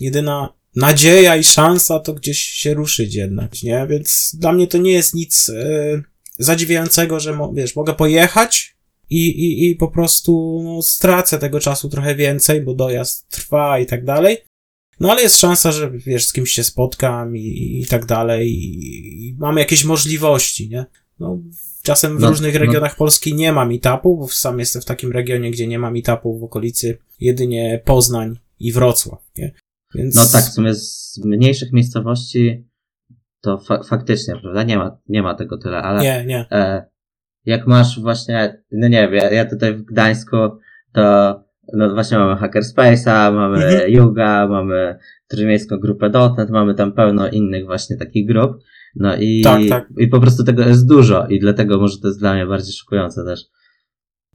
jedyna nadzieja i szansa to gdzieś się ruszyć jednak, nie? Więc dla mnie to nie jest nic e, zadziwiającego, że mo, wiesz, mogę pojechać i, i, i po prostu no, stracę tego czasu trochę więcej, bo dojazd trwa i tak dalej. No ale jest szansa, że wiesz, z kimś się spotkam i, i tak dalej i, i mamy jakieś możliwości, nie? No, czasem w No, różnych no. regionach Polski nie ma meetupu, bo sam jestem w takim regionie, gdzie nie ma meetupu w okolicy jedynie Poznań i Wrocław, nie? Więc... No tak, w sumie z mniejszych miejscowości to fa- faktycznie, prawda? Nie ma, nie ma tego tyle, ale Nie, nie. e, jak masz właśnie, no nie wiem, ja, ja tutaj w Gdańsku to no właśnie mamy Hackerspace'a, mamy Mhm. Yuga, mamy Trójmiejską Grupę Dotnet, mamy tam pełno innych właśnie takich grup. No i, Tak, tak. i po prostu tego jest dużo i dlatego może to jest dla mnie bardziej szokujące też.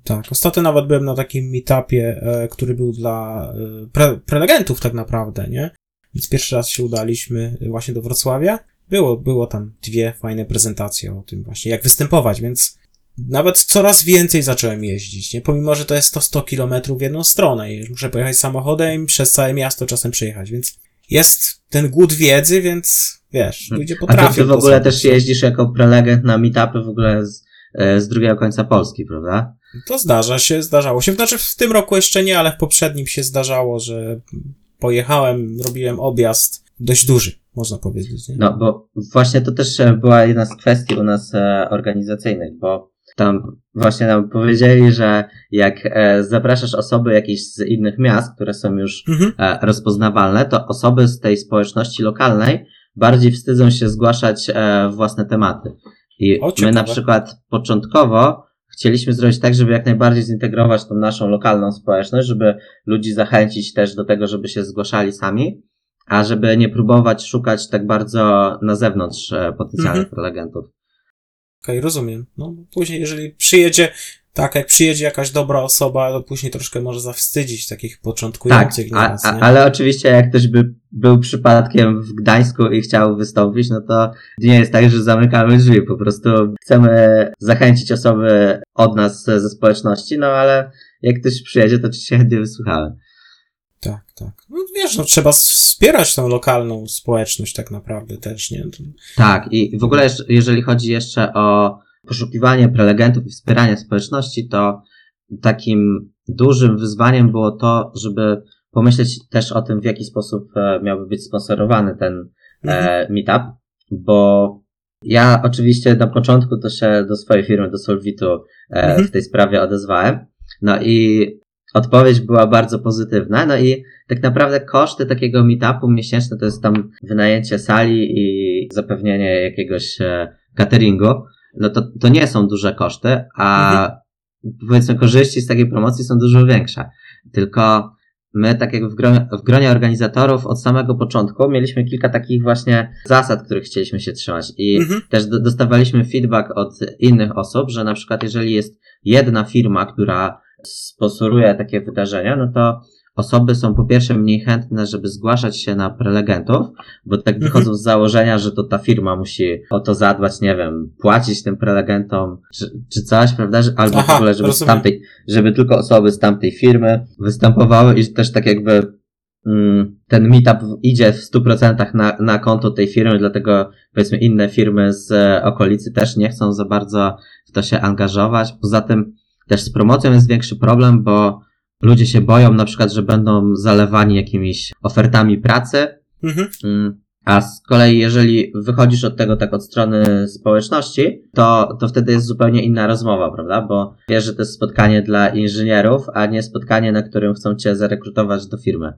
Tak, ostatnio nawet byłem na takim meetupie, e, który był dla e, pre, prelegentów tak naprawdę, nie? Więc pierwszy raz się udaliśmy właśnie do Wrocławia. Było, było tam dwie fajne prezentacje o tym właśnie, jak występować, więc nawet coraz więcej zacząłem jeździć, nie? Pomimo, że to jest to 100 kilometrów w jedną stronę i muszę pojechać samochodem przez całe miasto czasem przejechać, więc jest ten głód wiedzy, więc wiesz, ludzie A to potrafią ty w ogóle też jeździsz jako prelegent na meetupy w ogóle z, e, z drugiego końca Polski, prawda? To zdarza się, zdarzało się. Znaczy w tym roku jeszcze nie, ale w poprzednim się zdarzało, że pojechałem, robiłem objazd dość duży, można powiedzieć. Nie? No, bo właśnie to też e, była jedna z kwestii u nas e, organizacyjnych, bo tam właśnie nam powiedzieli, że jak e, zapraszasz osoby jakieś z innych miast, które są już Mhm. rozpoznawalne, to osoby z tej społeczności lokalnej bardziej wstydzą się zgłaszać własne tematy. I O, my na przykład początkowo chcieliśmy zrobić tak, żeby jak najbardziej zintegrować tą naszą lokalną społeczność, żeby ludzi zachęcić też do tego, żeby się zgłaszali sami, a żeby nie próbować szukać tak bardzo na zewnątrz e, potencjalnych Mhm. prelegentów. Okej, rozumiem. No, później, jeżeli przyjedzie, tak, jak przyjedzie jakaś dobra osoba, to później troszkę może zawstydzić takich Tak, początkujących a, nieraz, a, nie? ale oczywiście jak ktoś by był przypadkiem w Gdańsku i chciał wystąpić, no to nie jest tak, że zamykamy drzwi, po prostu chcemy zachęcić osoby od nas ze społeczności, no ale jak ktoś przyjedzie, to oczywiście chętnie wysłuchałem. Tak, tak. No wiesz, no trzeba wspierać tą lokalną społeczność tak naprawdę też, nie? Tak, i w ogóle jeżeli chodzi jeszcze o poszukiwanie prelegentów i wspieranie społeczności, to takim dużym wyzwaniem było to, żeby pomyśleć też o tym, w jaki sposób e, miałby być sponsorowany ten Mhm. e, meetup, bo ja oczywiście na początku to się do swojej firmy, do Solvitu e, Mhm. w tej sprawie odezwałem. No i odpowiedź była bardzo pozytywna. No i tak naprawdę koszty takiego meetupu miesięczne to jest tam wynajęcie sali i zapewnienie jakiegoś e, cateringu. No to, to nie są duże koszty, a powiedzmy korzyści z takiej promocji są dużo większe. Tylko my, tak jak w gronie, w gronie organizatorów od samego początku mieliśmy kilka takich właśnie zasad, których chcieliśmy się trzymać i Mhm. też do, dostawaliśmy feedback od innych osób, że na przykład jeżeli jest jedna firma, która sponsoruje takie wydarzenia, no to osoby są po pierwsze mniej chętne, żeby zgłaszać się na prelegentów, bo tak Mhm. wychodzą z założenia, że to ta firma musi o to zadbać, nie wiem, płacić tym prelegentom, czy, czy coś, prawda? Albo Aha, w ogóle, żeby z tamtej, żeby tylko osoby z tamtej firmy występowały i też tak jakby mm, ten meetup idzie w 100% na, na konto tej firmy, dlatego powiedzmy inne firmy z e, okolicy też nie chcą za bardzo w to się angażować. Poza tym też z promocją jest większy problem, bo ludzie się boją na przykład, że będą zalewani jakimiś ofertami pracy, Mhm. mm, A z kolei, jeżeli wychodzisz od tego tak od strony społeczności, to, to wtedy jest zupełnie inna rozmowa, prawda? Bo wiesz, że to jest spotkanie dla inżynierów, a nie spotkanie, na którym chcą cię zarekrutować do firmy.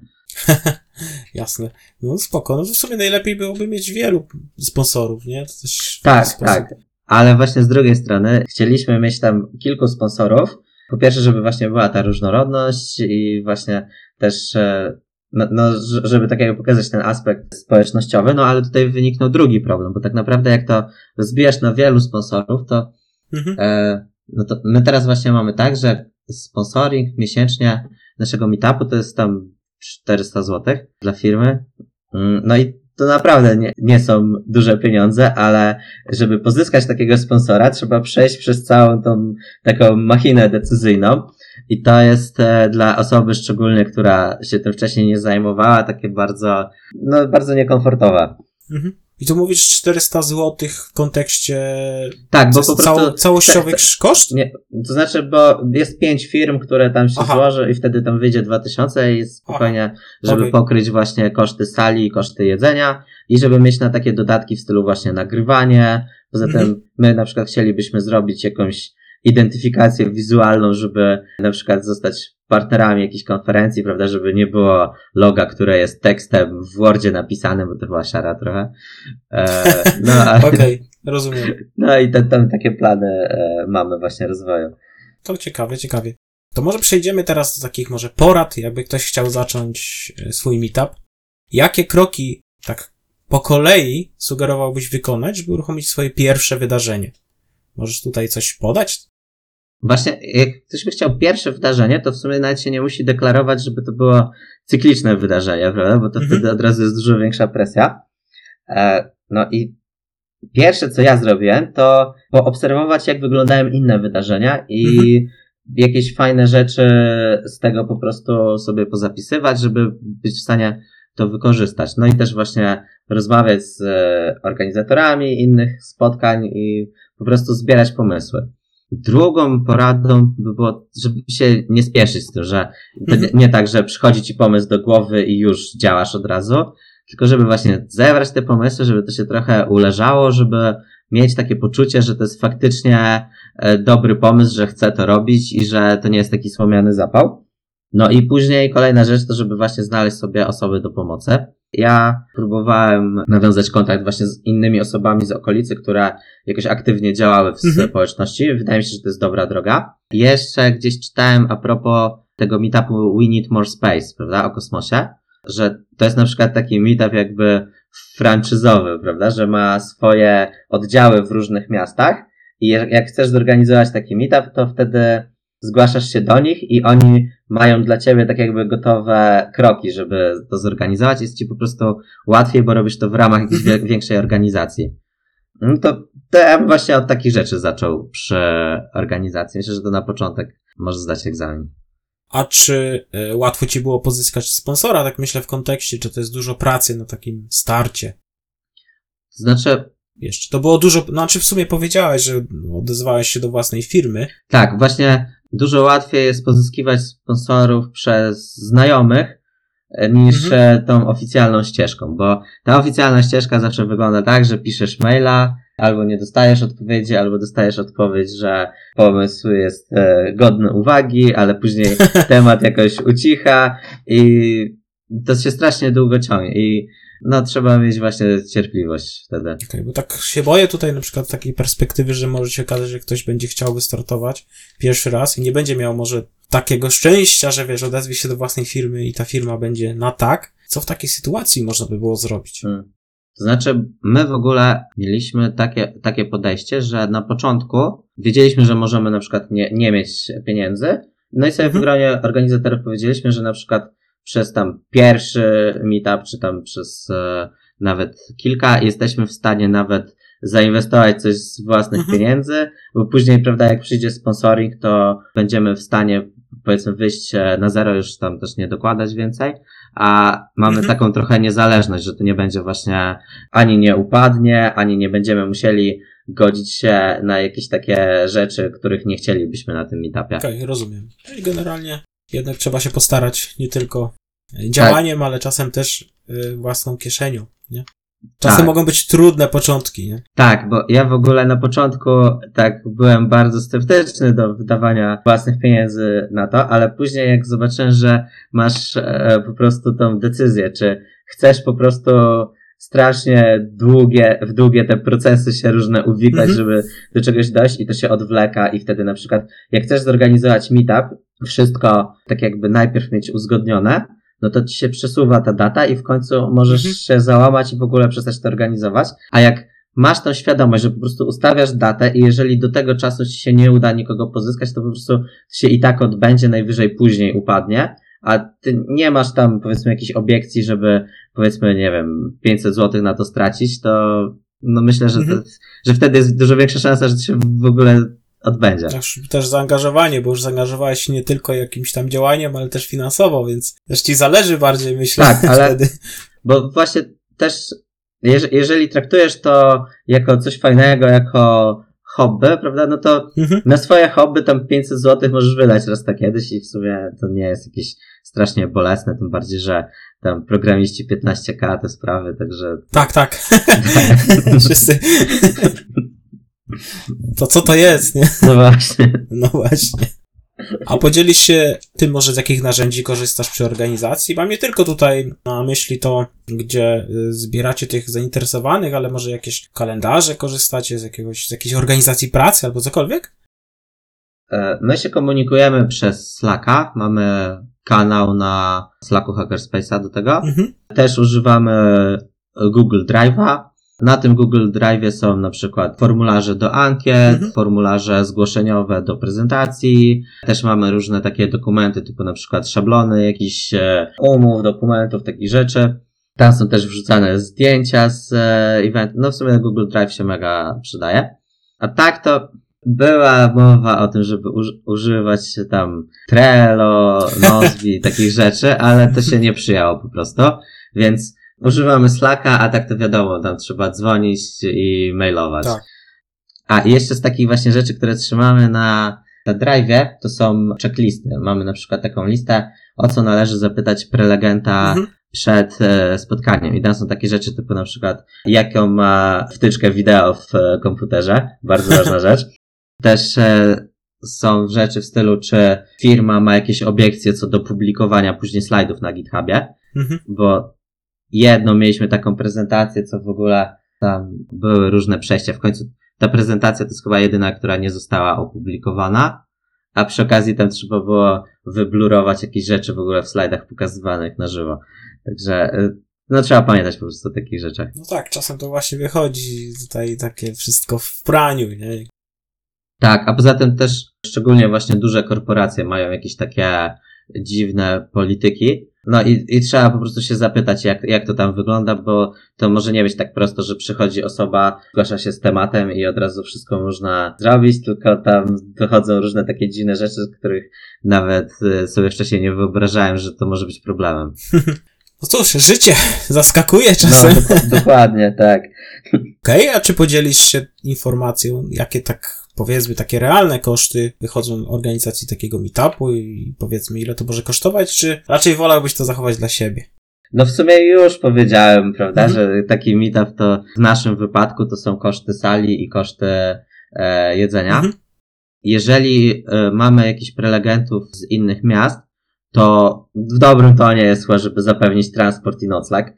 Jasne. No spoko. No w sumie najlepiej byłoby mieć wielu sponsorów, nie? To też tak, tak. Ale właśnie z drugiej strony chcieliśmy mieć tam kilku sponsorów. Po pierwsze, żeby właśnie była ta różnorodność i właśnie też e, no, no, żeby tak jakby pokazać ten aspekt społecznościowy, no ale tutaj wyniknął drugi problem, bo tak naprawdę jak to rozbijasz na wielu sponsorów, to, mhm. e, no to my teraz właśnie mamy tak, że sponsoring miesięcznie naszego meetupu to jest tam 400 zł dla firmy. Mm, no i to naprawdę nie, nie są duże pieniądze, ale żeby pozyskać takiego sponsora, trzeba przejść przez całą tą taką machinę decyzyjną. I to jest e, dla osoby szczególnie, która się tym wcześniej nie zajmowała, takie bardzo, no bardzo niekomfortowe. Mhm. I tu mówisz 400 zł w kontekście tak, bo po prostu cało, całościowych te, te, koszt? Nie, to znaczy, bo jest pięć firm, które tam się Aha. złoży i wtedy tam wyjdzie 2000 i spokojnie, Aha. żeby okay. pokryć właśnie koszty sali i koszty jedzenia i żeby mieć na takie dodatki w stylu właśnie nagrywanie. Poza mhm. tym my na przykład chcielibyśmy zrobić jakąś identyfikację wizualną, żeby na przykład zostać partnerami jakiejś konferencji, prawda, żeby nie było loga, które jest tekstem w Wordzie napisanym, bo to była szara trochę. E, no, Okej, okay, rozumiem. No i tam takie plany e, mamy właśnie rozwoju. To ciekawe, ciekawie. To może przejdziemy teraz do takich może porad, jakby ktoś chciał zacząć e, swój meetup. Jakie kroki, tak po kolei, sugerowałbyś wykonać, żeby uruchomić swoje pierwsze wydarzenie? Możesz tutaj coś podać? Właśnie, jak ktoś by chciał pierwsze wydarzenie, to w sumie nawet się nie musi deklarować, żeby to było cykliczne wydarzenie, prawda? Bo to mhm. wtedy od razu jest dużo większa presja. E, no i pierwsze, co ja zrobiłem, to poobserwować, jak wyglądają inne wydarzenia i mhm. jakieś fajne rzeczy z tego po prostu sobie pozapisywać, żeby być w stanie to wykorzystać. No i też właśnie rozmawiać z e, organizatorami innych spotkań i po prostu zbierać pomysły. Drugą poradą by było, żeby się nie spieszyć z tym, że mhm. nie tak, że przychodzi ci pomysł do głowy i już działasz od razu, tylko żeby właśnie zebrać te pomysły, żeby to się trochę uleżało, żeby mieć takie poczucie, że to jest faktycznie e, dobry pomysł, że chce to robić i że to nie jest taki słomiany zapał. No i później kolejna rzecz to, żeby właśnie znaleźć sobie osoby do pomocy. Ja próbowałem nawiązać kontakt właśnie z innymi osobami z okolicy, które jakoś aktywnie działały w mhm. społeczności. Wydaje mi się, że to jest dobra droga. Jeszcze gdzieś czytałem a propos tego meetupu We Need More Space, prawda, o kosmosie, że to jest na przykład taki meetup jakby franczyzowy, prawda, że ma swoje oddziały w różnych miastach i jak chcesz zorganizować taki meetup, to wtedy zgłaszasz się do nich i oni mają dla ciebie tak jakby gotowe kroki, żeby to zorganizować. Jest ci po prostu łatwiej, bo robisz to w ramach jakiejś większej organizacji. No to, to ja bym właśnie od takich rzeczy zaczął przy organizacji. Myślę, że to na początek może zdać egzamin. A czy y, łatwo ci było pozyskać sponsora? Tak myślę w kontekście, czy to jest dużo pracy na takim starcie? Znaczy, jeszcze. To było dużo, znaczy w sumie powiedziałeś, że odezwałeś się do własnej firmy. Tak, właśnie dużo łatwiej jest pozyskiwać sponsorów przez znajomych e, niż mhm. Tą oficjalną ścieżką, bo ta oficjalna ścieżka zawsze wygląda tak, że piszesz maila, albo nie dostajesz odpowiedzi, albo dostajesz odpowiedź, że pomysł jest e, godny uwagi, ale później temat jakoś ucicha i to się strasznie długo ciągnie i no trzeba mieć właśnie cierpliwość wtedy. Okay, bo tak się boję tutaj na przykład takiej perspektywy, że może się okazać, że ktoś będzie chciał wystartować pierwszy raz i nie będzie miał może takiego szczęścia, że wiesz, odezwie się do własnej firmy i ta firma będzie na tak. Co w takiej sytuacji można by było zrobić? Hmm. To znaczy, my w ogóle mieliśmy takie, takie podejście, że na początku wiedzieliśmy, że możemy na przykład nie, nie mieć pieniędzy, no i sobie mhm. w gronie organizatorów powiedzieliśmy, że na przykład przez tam pierwszy meetup, czy tam przez e, nawet kilka, jesteśmy w stanie nawet zainwestować coś z własnych mhm. pieniędzy, bo później, prawda, jak przyjdzie sponsoring, to będziemy w stanie powiedzmy wyjść e, na zero, już tam też nie dokładać więcej, a mamy mhm. taką trochę niezależność, że to nie będzie właśnie ani nie upadnie, ani nie będziemy musieli godzić się na jakieś takie rzeczy, których nie chcielibyśmy na tym meetupie. Okej, okay, rozumiem. I generalnie jednak trzeba się postarać nie tylko działaniem, tak. ale czasem też y, własną kieszenią, nie? Czasem Tak. mogą być trudne początki, nie? Tak, bo ja w ogóle na początku tak byłem bardzo sceptyczny do wydawania własnych pieniędzy na to, ale później jak zobaczyłem, że masz e, po prostu tą decyzję, czy chcesz po prostu strasznie długie, w długie te procesy się różne uwikłać, Mhm. żeby do czegoś dojść i to się odwleka i wtedy na przykład jak chcesz zorganizować meetup, wszystko tak jakby najpierw mieć uzgodnione, no to ci się przesuwa ta data i w końcu możesz Mhm. się załamać i w ogóle przestać to organizować. A jak masz tą świadomość, że po prostu ustawiasz datę i jeżeli do tego czasu ci się nie uda nikogo pozyskać, to po prostu się i tak odbędzie, najwyżej później upadnie, a ty nie masz tam powiedzmy jakiejś obiekcji, żeby powiedzmy, nie wiem, 500 zł na to stracić, to no myślę, że, Mhm. to, że wtedy jest dużo większa szansa, że to się w ogóle odbędzie. Też, też zaangażowanie, bo już zaangażowałeś się nie tylko jakimś tam działaniem, ale też finansowo, więc też ci zależy bardziej, myślę, Tak, ale- wtedy. Bo właśnie też, jeże- jeżeli traktujesz to jako coś fajnego, jako hobby, prawda, no to Mhm. na swoje hobby tam 500 zł możesz wydać raz tak kiedyś i w sumie to nie jest jakieś strasznie bolesne, tym bardziej, że tam programiści 15k te sprawy, także Tak, tak. Wszyscy. To co to jest, nie? no właśnie. No właśnie. A podzielisz się tym może z jakich narzędzi korzystasz przy organizacji? Mam nie tylko tutaj na myśli to, gdzie y, zbieracie tych zainteresowanych, ale może jakieś kalendarze korzystacie z jakiegoś, z jakiejś organizacji pracy albo cokolwiek? E, My się komunikujemy przez Slacka, mamy kanał na Slacku Hackerspace'a do tego. Mhm. Też używamy Google Drive'a. Na tym Google Drive'ie są na przykład formularze do ankiet, Mhm. formularze zgłoszeniowe do prezentacji. Też mamy różne takie dokumenty, typu na przykład szablony jakichś e, umów, dokumentów, takich rzeczy. Tam są też wrzucane zdjęcia z e, eventu. No w sumie Google Drive się mega przydaje. A tak to była mowa o tym, żeby uż- używać tam Trello, Nozbi, takich rzeczy, ale to się nie przyjęło po prostu. Więc używamy Slacka, a tak to wiadomo, tam trzeba dzwonić i mailować. Tak. A i jeszcze z takich właśnie rzeczy, które trzymamy na, na drive'ie, to są checklisty. Mamy na przykład taką listę, o co należy zapytać prelegenta Mhm. przed e, spotkaniem. I tam są takie rzeczy typu na przykład, jaką ma wtyczkę wideo w e, komputerze. Bardzo ważna rzecz. Też e, są rzeczy w stylu, czy firma ma jakieś obiekcje co do publikowania później slajdów na GitHubie, Mhm. bo jedną mieliśmy taką prezentację, co w ogóle tam były różne przejścia. W końcu ta prezentacja to jest chyba jedyna, która nie została opublikowana, a przy okazji tam trzeba było wyblurować jakieś rzeczy w ogóle w slajdach pokazywanych na żywo. Także y, no trzeba pamiętać po prostu o takich rzeczach. No tak, czasem to właśnie wychodzi tutaj takie wszystko w praniu, nie? Tak, a poza tym też szczególnie właśnie duże korporacje mają jakieś takie dziwne polityki. No i, i trzeba po prostu się zapytać, jak, jak to tam wygląda, bo to może nie być tak prosto, że przychodzi osoba, zgłasza się z tematem i od razu wszystko można zrobić, tylko tam wychodzą różne takie dziwne rzeczy, z których nawet y, sobie wcześniej nie wyobrażałem, że to może być problemem. No cóż, życie zaskakuje No, czasem. do, dokładnie, tak. Okej, a czy podzielisz się informacją, jakie tak, powiedzmy, takie realne koszty wychodzą organizacji takiego meetupu i powiedzmy, ile to może kosztować, czy raczej wolałbyś to zachować dla siebie? No w sumie już powiedziałem, prawda, Mhm. że taki meetup to w naszym wypadku to są koszty sali i koszty e, jedzenia. Mhm. Jeżeli e, mamy jakichś prelegentów z innych miast, to w dobrym tonie jest chyba, żeby zapewnić transport i nocleg,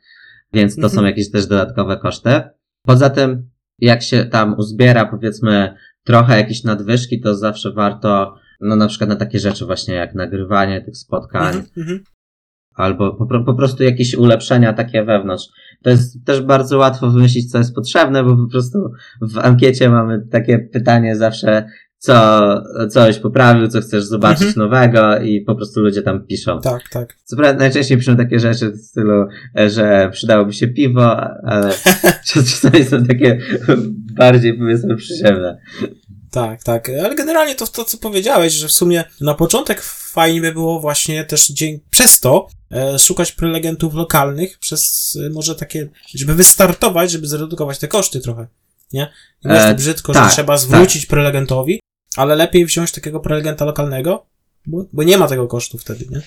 więc to Mhm. są jakieś też dodatkowe koszty. Poza tym, jak się tam uzbiera powiedzmy trochę jakieś nadwyżki, to zawsze warto, no na przykład na takie rzeczy właśnie jak nagrywanie tych spotkań, Mhm, mhm. albo po, po prostu jakieś ulepszenia takie wewnątrz. To jest też bardzo łatwo wymyślić, co jest potrzebne, bo po prostu w ankiecie mamy takie pytanie zawsze, co coś poprawił, co chcesz zobaczyć Mhm. nowego i po prostu ludzie tam piszą. Tak, tak. Co prawda najczęściej piszą takie rzeczy w stylu, e, że przydałoby się piwo, ale czas- czasami są takie bardziej powiedzmy przyziemne. Tak, tak. Ale generalnie to to, co powiedziałeś, że w sumie na początek fajnie by było właśnie też dzień, przez to e, szukać prelegentów lokalnych, przez e, może takie, żeby wystartować, żeby zredukować te koszty trochę. Nie? Nie E, brzydko, tak, że trzeba zwrócić prelegentowi, ale lepiej wziąć takiego prelegenta lokalnego, bo, bo nie ma tego kosztu wtedy, nie?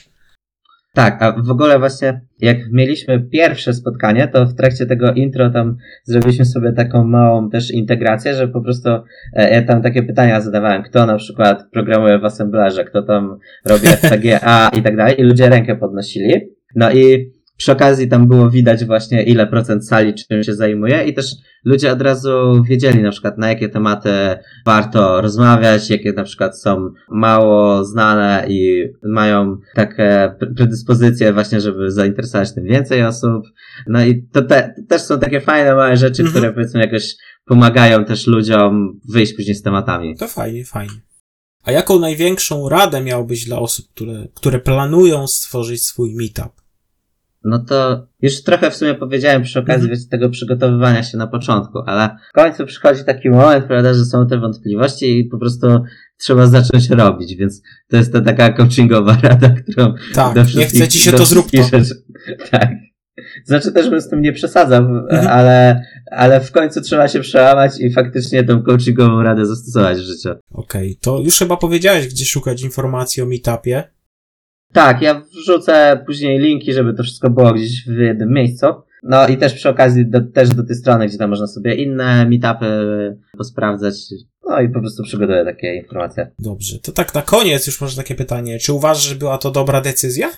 Tak, a w ogóle właśnie jak mieliśmy pierwsze spotkanie, to w trakcie tego intro tam zrobiliśmy sobie taką małą też integrację, że po prostu e, ja tam takie pytania zadawałem, kto na przykład programuje w assemblerze, kto tam robi FPGA i tak dalej i ludzie rękę podnosili. No i przy okazji tam było widać właśnie ile procent sali czym się zajmuje i też ludzie od razu wiedzieli na przykład na jakie tematy warto rozmawiać, jakie na przykład są mało znane i mają takie predyspozycje właśnie, żeby zainteresować tym więcej osób. No i to, te, też są takie fajne małe rzeczy, Mhm. które powiedzmy jakoś pomagają też ludziom wyjść później z tematami. To fajnie, fajnie. A jaką największą radę miałbyś dla osób, które, które planują stworzyć swój meetup? No to już trochę w sumie powiedziałem przy okazji wiecie, tego przygotowywania się na początku, ale w końcu przychodzi taki moment, prawda, że są te wątpliwości i po prostu trzeba zacząć robić, więc to jest ta taka coachingowa rada, którą Tak, do nie wszystkich- chce ci się to zrób to. rzeczy- Tak. Znaczy też bym z tym nie przesadzał, Mhm. ale, ale w końcu trzeba się przełamać i faktycznie tą coachingową radę zastosować w życiu. Okej, to już chyba powiedziałeś, gdzie szukać informacji o meetupie. Tak, ja wrzucę później linki, żeby to wszystko było gdzieś w jednym miejscu. No i też przy okazji do, też do tej strony, gdzie tam można sobie inne meetupy posprawdzać. No i po prostu przygotuję takie informacje. Dobrze, to tak na koniec już może takie pytanie. Czy uważasz, że była to dobra decyzja?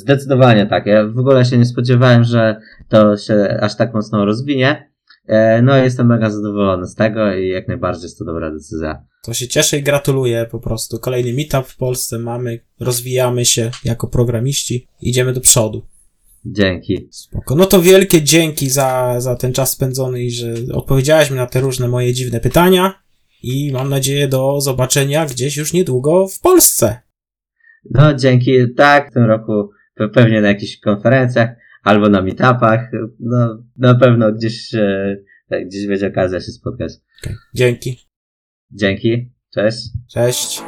Zdecydowanie tak. Ja w ogóle się nie spodziewałem, że to się aż tak mocno rozwinie. E, No i jestem mega zadowolony z tego i jak najbardziej jest to dobra decyzja. To się cieszę i gratuluję po prostu. Kolejny meetup w Polsce mamy, rozwijamy się jako programiści, idziemy do przodu. Dzięki. Spoko. No to wielkie dzięki za, za ten czas spędzony i że odpowiedziałeś mi na te różne moje dziwne pytania. I mam nadzieję do zobaczenia gdzieś już niedługo w Polsce. No dzięki. Tak, w tym roku pe- pewnie na jakichś konferencjach albo na meetupach. No na pewno gdzieś, e, tak, gdzieś będzie okazja się spotkać. Dzięki. Dzięki. Cześć. Cześć.